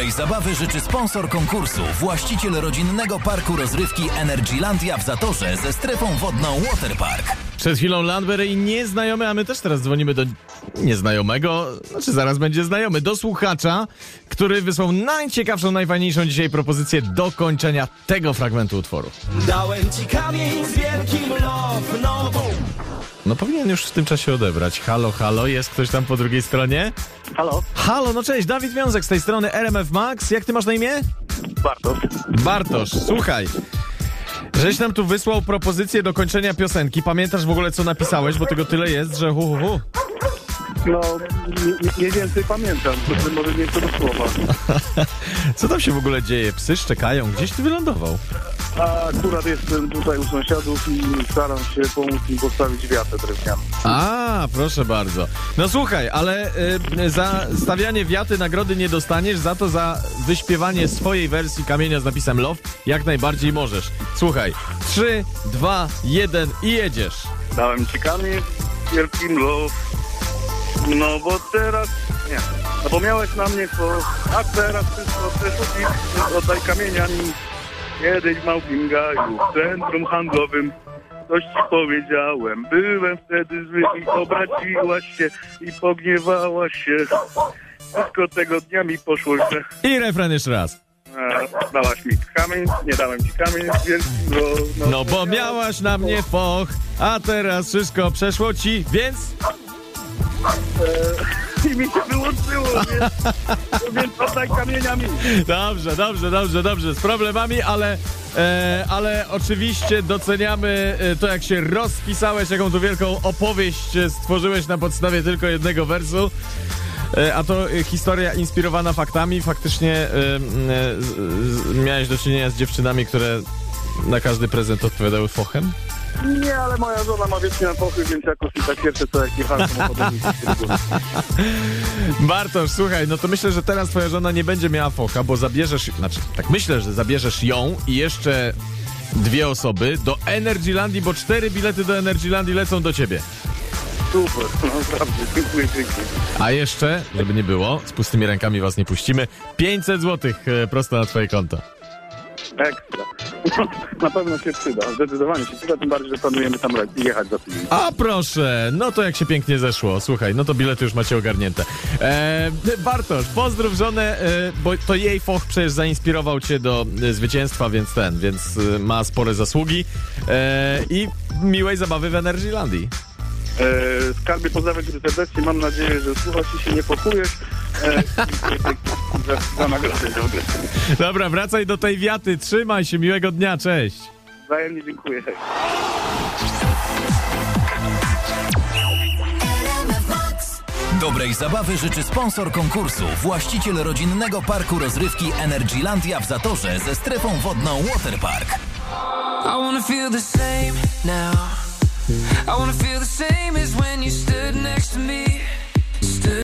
Dobrej zabawy życzy sponsor konkursu, właściciel rodzinnego parku rozrywki Energylandia w Zatorze ze strefą wodną Waterpark. Przed chwilą Landberry i nieznajomy, a my też teraz dzwonimy do nieznajomego, znaczy zaraz będzie znajomy, do słuchacza, który wysłał najciekawszą, najfajniejszą dzisiaj propozycję dokończenia tego fragmentu utworu. Dałem ci kamień z wielkim love, no bo... No powinien już w tym czasie odebrać. Halo, halo, jest ktoś tam po drugiej stronie? Halo, Halo, no cześć, Dawid Wiązek z tej strony RMF Max. Jak ty masz na imię? Bartosz. Bartosz, słuchaj. Żeś nam tu wysłał propozycję dokończenia piosenki. Pamiętasz w ogóle, co napisałeś, bo tego tyle jest, że hu, hu, hu. No, mniej więcej pamiętam, to może nie co do słowa. Co tam się w ogóle dzieje? Psy szczekają. Gdzieś ty wylądował? A akurat jestem tutaj u sąsiadów i staram się pomóc im postawić wiatę drewniane. A, proszę bardzo. No słuchaj, ale y, za stawianie wiaty nagrody nie dostaniesz, za to za wyśpiewanie swojej wersji kamienia z napisem Love jak najbardziej możesz. Słuchaj, 3, 2, 1 i jedziesz. Dałem ci kamień z wielkim love, no bo teraz... Nie, no bo miałeś na mnie to, a teraz wszystko przeszło i oddaj kamienia mi. Kiedyś w małpim gaju, w centrum handlowym, coś ci powiedziałem. Byłem wtedy zły i obraziłaś się i pogniewałaś się. Wszystko tego dnia mi poszło źle. I refren jeszcze raz. E, dałaś mi kamień, nie dałem ci kamień z wielkim no, No bo miałaś na mnie foch, a teraz wszystko przeszło ci, więc... I mi się wyłączyło, więc, więc oddaj kamieniami. Dobrze, dobrze, dobrze, dobrze. Z problemami, ale, e, ale oczywiście doceniamy e, to, jak się rozpisałeś, jaką tu wielką opowieść e, stworzyłeś na podstawie tylko jednego wersu. E, a to historia inspirowana faktami. Faktycznie miałeś do czynienia z dziewczynami, które na każdy prezent odpowiadały fochem? Nie, ale moja żona ma wiecznie na pochył, więc jakoś i tak pierwsze co jak jechałem samochodem Bartosz, słuchaj, no to myślę, że teraz twoja żona nie będzie miała focha, bo zabierzesz, znaczy, tak myślę, że zabierzesz ją i jeszcze dwie osoby do Energylandii, bo cztery bilety do Energylandii lecą do ciebie. Super, no naprawdę, dziękuję pięknie. A jeszcze, żeby nie było, z pustymi rękami was nie puścimy, 500 zł prosto na twoje konto. Ekstra. Na pewno się przyda, zdecydowanie się przyda, tym bardziej, że planujemy tam jechać za tydzień. A proszę, no to jak się pięknie zeszło. Słuchaj, no to bilety już macie ogarnięte. E, Bartosz, pozdrów żonę, e, bo to jej foch przecież zainspirował cię do e, zwycięstwa, więc ten, więc e, ma spore zasługi. E, I miłej zabawy w Energylandii. E, skarbie pozdrawiam cię serdecznie, mam nadzieję, że słuchasz i się nie pokujesz. Za, za nagrodę. Dobry. Dobra, wracaj do tej wiaty, trzymaj się, miłego dnia, cześć. Wzajemnie dziękuję. Dobrej zabawy życzy sponsor konkursu, właściciel rodzinnego parku rozrywki Energylandia w Zatorze ze strefą wodną Waterpark. I wanna feel the same now. I wanna feel the same as when you stood next to me. Stood